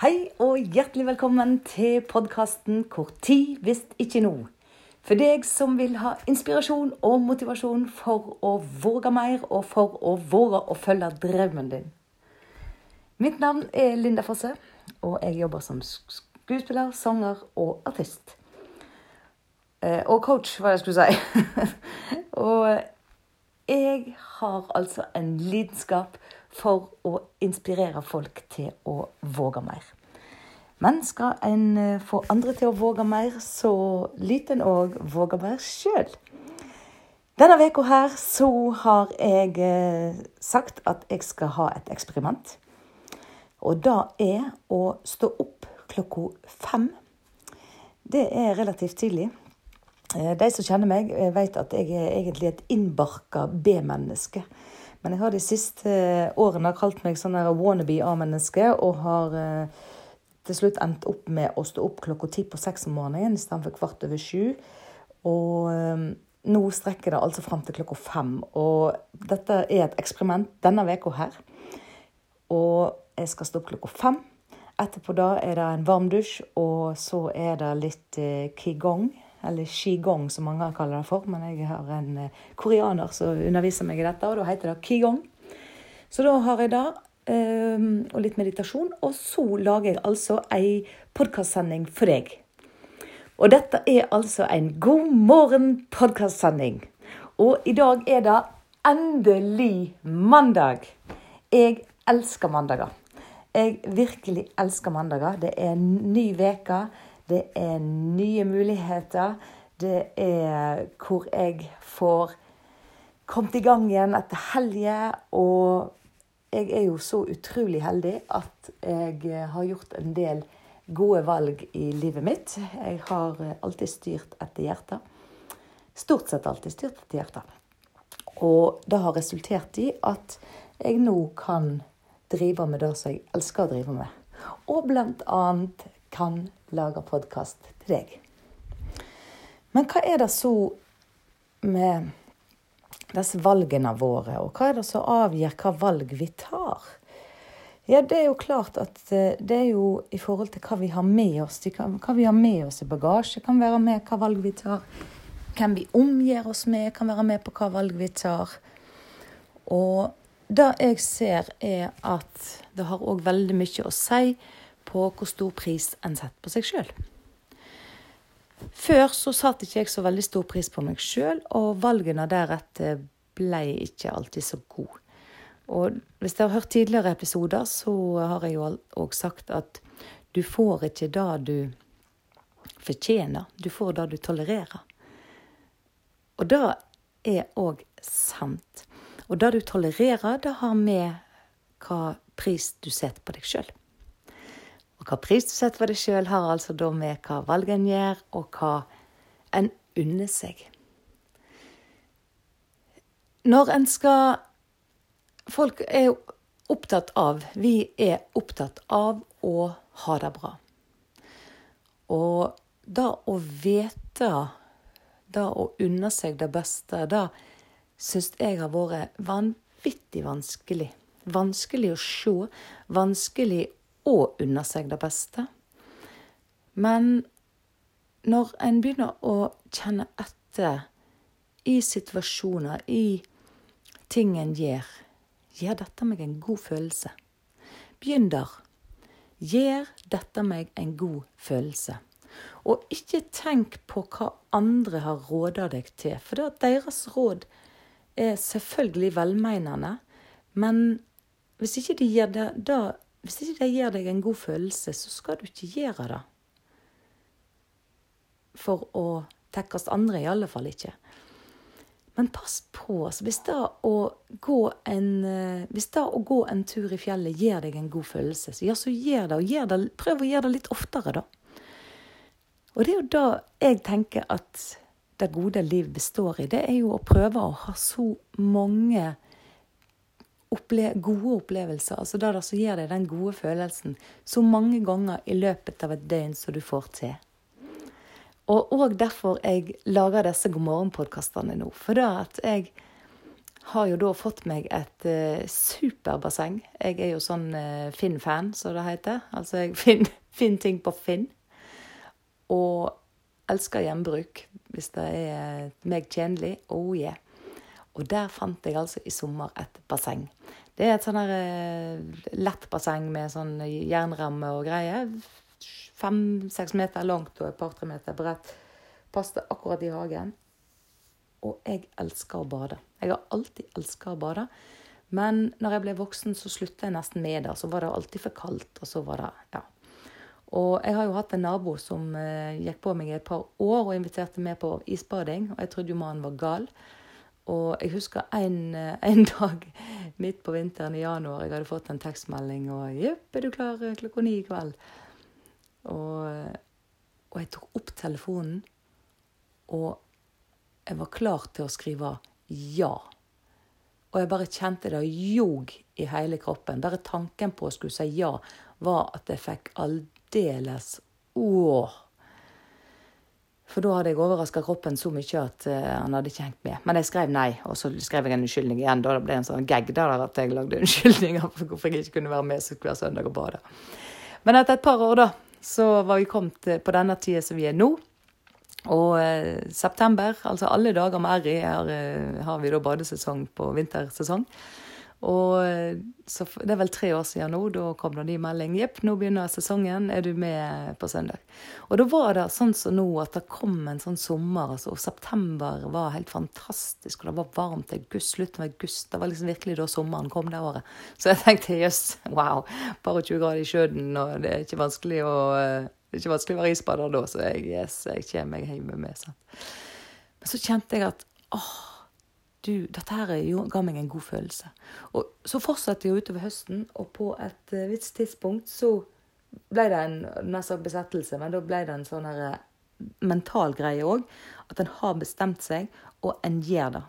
Hei og hjertelig velkommen til podkasten 'Hvor tid hvis ikke nå'. For deg som vil ha inspirasjon og motivasjon for å våge mer, og for å våge å følge drømmen din. Mitt navn er Linda Fosse, og jeg jobber som skuespiller, sanger og artist. Eh, og coach, hva jeg skulle si. og jeg har altså en lidenskap for å inspirere folk til å våge mer. Men skal en eh, få andre til å våge mer, så lyt en òg våge mer sjøl. Denne uka her så har jeg eh, sagt at jeg skal ha et eksperiment. Og det er å stå opp klokka fem. Det er relativt tidlig. Eh, de som kjenner meg, vet at jeg er egentlig et innbarka B-menneske. Men jeg har de siste årene kalt meg sånn wannabe A-menneske og har til slutt endt opp med å stå opp klokka ti på seks om morgenen istedenfor kvart over sju. Og um, nå strekker det altså fram til klokka fem. Og dette er et eksperiment denne veka her. Og jeg skal stå opp klokka fem. Etterpå da er det en varm dusj, og så er det litt eh, qigong. Eller qigong, som mange kaller det for. Men jeg har en eh, koreaner som underviser meg i dette, og da heter det qigong. Så da har jeg det. Ehm, og litt meditasjon. Og så lager jeg altså ei podkastsending for deg. Og dette er altså en God morgen-podkastsending. Og i dag er det endelig mandag. Jeg elsker mandager. Jeg virkelig elsker mandager. Det er en ny uke. Det er nye muligheter. Det er hvor jeg får kommet i gang igjen etter helger. og jeg er jo så utrolig heldig at jeg har gjort en del gode valg i livet mitt. Jeg har alltid styrt etter hjertet. Stort sett alltid styrt etter hjertet. Og det har resultert i at jeg nå kan drive med det som jeg elsker å drive med. Og blant annet kan lage podkast til deg. Men hva er det så med disse valgene våre, og hva er det som avgjør hva valg vi tar? Ja, det er jo klart at eh, det er jo i forhold til hva vi har med oss. Hva vi har med oss i bagasje kan være med hva valg vi tar. Hvem vi omgir oss med, kan være med på hva valg vi tar. Og det jeg ser, er at det har òg veldig mye å si på hvor stor pris en setter på seg sjøl. Før så satte ikke jeg så veldig stor pris på meg sjøl, og valgene deretter ble ikke alltid så gode. Og hvis dere har hørt tidligere episoder, så har jeg jo òg sagt at du får ikke det du fortjener, du får det du tolererer. Og det er òg sant. Og det du tolererer, det har med hva pris du setter på deg sjøl. Og hva pris du setter for deg sjøl, har altså da med hva valget en gjør, og hva en unner seg. Når en skal Folk er opptatt av Vi er opptatt av å ha det bra. Og det å vite, det å unne seg det beste, det syns jeg har vært vanvittig vanskelig. Vanskelig å se, vanskelig og unner seg det beste. Men når en begynner å kjenne etter i situasjoner, i ting en gjør, gjør dette meg en god følelse. Begynn der. Gjør dette meg en god følelse. Og ikke tenk på hva andre har råda deg til, for deres råd er selvfølgelig velmeinende. Men hvis ikke de gjør det, da hvis ikke det gir deg en god følelse, så skal du ikke gjøre det. For å tekkes andre, i alle fall ikke. Men pass på. Altså, hvis, det en, eh, hvis det å gå en tur i fjellet gir deg en god følelse, så, ja, så gjør det. Og gjør det, prøv å gjøre det litt oftere, da. Og det er jo da jeg tenker at det gode liv består i. Det er jo å prøve å ha så mange opple gode opplevelser, altså det som gir deg den gode følelsen, så mange ganger i løpet av et døgn som du får til. Og òg derfor jeg lager disse God morgen-podkastene nå. For da at jeg har jo da fått meg et uh, superbasseng. Jeg er jo sånn uh, Finn-fan, som det heter. Altså jeg finner fin ting på Finn. Og elsker gjenbruk hvis det er meg tjenlig. Oh yeah. Og der fant jeg altså i sommer et basseng. Det er et sånn uh, lett basseng med sånn jernramme og greier. Fem-seks meter langt og et par-tre meter bredt. Passet akkurat i hagen. Og jeg elsker å bade. Jeg har alltid elska å bade. Men når jeg ble voksen, så slutta jeg nesten med det. Så var det alltid for kaldt. Og så var det Ja. Og jeg har jo hatt en nabo som eh, gikk på meg i et par år og inviterte meg på isbading. Og jeg trodde jo mannen var gal. Og jeg husker en, eh, en, dag midt på vinteren i januar jeg hadde fått en tekstmelding og 'Jepp, er du klar klokka ni i kveld?' Og, og jeg tok opp telefonen, og jeg var klar til å skrive ja. Og jeg bare kjente det ljog i hele kroppen. Bare tanken på å skulle si ja var at jeg fikk aldeles åh. For da hadde jeg overraska kroppen så mye at uh, han hadde ikke hengt med. Men jeg skrev nei, og så skrev jeg en unnskyldning igjen. Da det ble en sånn gag der at jeg lagde unnskyldninger for hvorfor jeg ikke kunne være med hver søndag og bade. Men etter et par år, da, så var vi kommet på denne tida som vi er nå. Og uh, september, altså alle dager med her uh, har vi da badesesong på vintersesong. Og eh, så Det er vel tre år siden nå. Da kom det en ny melding. Jepp, nå begynner sesongen. Er du med på søndag? Og da var det sånn som nå at det kom en sånn sommer. altså, og September var helt fantastisk, og det var varmt. August, slutten av august. Det var liksom virkelig da sommeren kom det året. Så jeg tenkte jøss, wow. Bare 20 grader i sjøen, og det er ikke vanskelig å det er ikke vanskelig å være isbader da, så jeg, yes, jeg kommer meg hjem med. Sant? Men så kjente jeg at åh, du, dette her ga meg en god følelse. Og så fortsatte jeg utover høsten, og på et uh, visst tidspunkt så ble det en nesten besettelse, men da ble det en sånn her eh, mental greie òg. At en har bestemt seg, og en gjør det.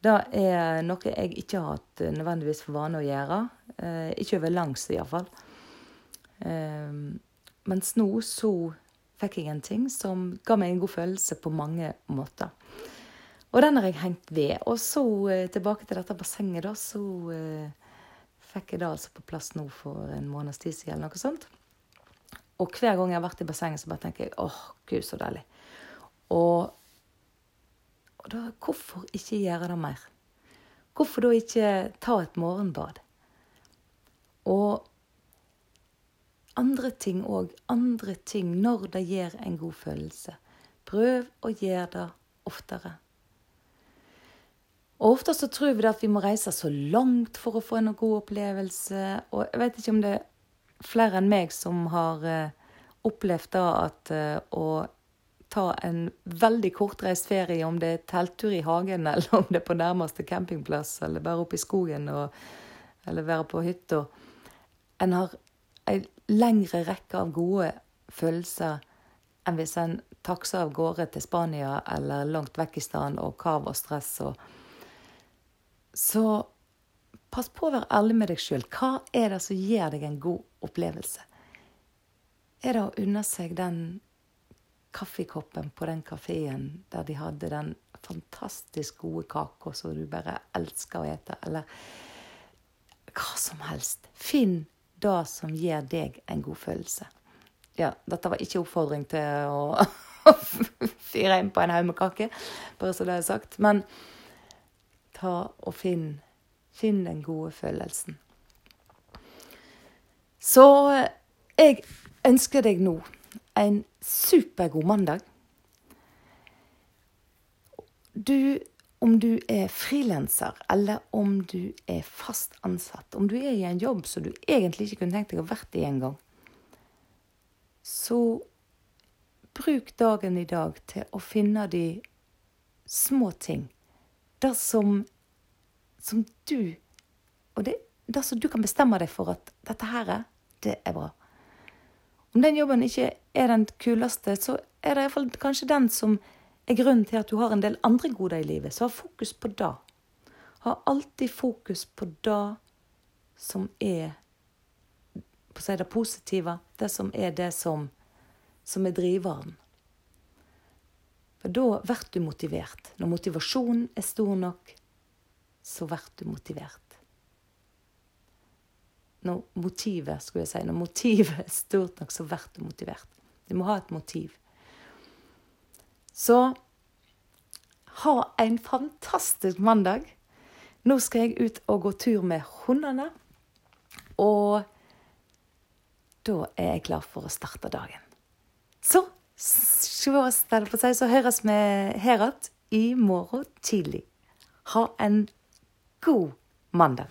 Det er noe jeg ikke har hatt eh, nødvendigvis for vane å gjøre. Eh, ikke over langs, iallfall. Eh, mens nå så fikk jeg en ting som ga meg en god følelse på mange måter. Og den har jeg hengt ved. Og så eh, tilbake til dette bassenget, da. Så eh, fikk jeg det altså på plass nå for en måneds tid siden, eller noe sånt. Og hver gang jeg har vært i bassenget, så bare tenker jeg åh, gud, så deilig. Og, og da, hvorfor ikke gjøre det mer? Hvorfor da ikke ta et morgenbad? Og andre ting òg. Andre ting når det gir en god følelse. Prøv å gjøre det oftere. Og Ofte så tror vi at vi må reise så langt for å få en god opplevelse. Og jeg vet ikke om det er flere enn meg som har uh, opplevd da at uh, å ta en veldig kortreist ferie, om det er telttur i hagen, eller om det er på nærmeste campingplass, eller bare oppe i skogen, og, eller være på hytta En har ei lengre rekke av gode følelser enn hvis en takser av gårde til Spania eller langt vekk i stedet og kav og stress. Og så pass på å være ærlig med deg sjøl. Hva er det som gir deg en god opplevelse? Er det å unne seg den kaffekoppen på den kafeen der de hadde den fantastisk gode kaka som du bare elsker å ete, eller hva som helst. Finn det som gir deg en god følelse. Ja, dette var ikke oppfordring til å fyre inn på en haug med kake, bare så det er sagt. Men ta og finn, finn den gode følelsen. Så jeg ønsker deg nå en supergod mandag. Du om du er frilanser, eller om du er fast ansatt, om du er i en jobb som du egentlig ikke kunne tenkt deg å vært i engang, så bruk dagen i dag til å finne de små ting. Det som, som du Og det, det som du kan bestemme deg for at dette her, det er bra. Om den jobben ikke er den kuleste, så er det iallfall kanskje den som er grunnen til at du har en del andre goder i livet. Så ha fokus på det. Ha alltid fokus på det som er på å si det positive, det som er det som, som er driveren. For da blir du motivert. Når motivasjonen er stor nok, så blir du motivert. Når motivet, skulle jeg si, når motivet er stort nok, så blir du motivert. Du må ha et motiv. Så ha en fantastisk mandag. Nå skal jeg ut og gå tur med hundene. Og da er jeg klar for å starte dagen. Så sjås, så høres vi her igjen i morgen tidlig. Ha en god mandag.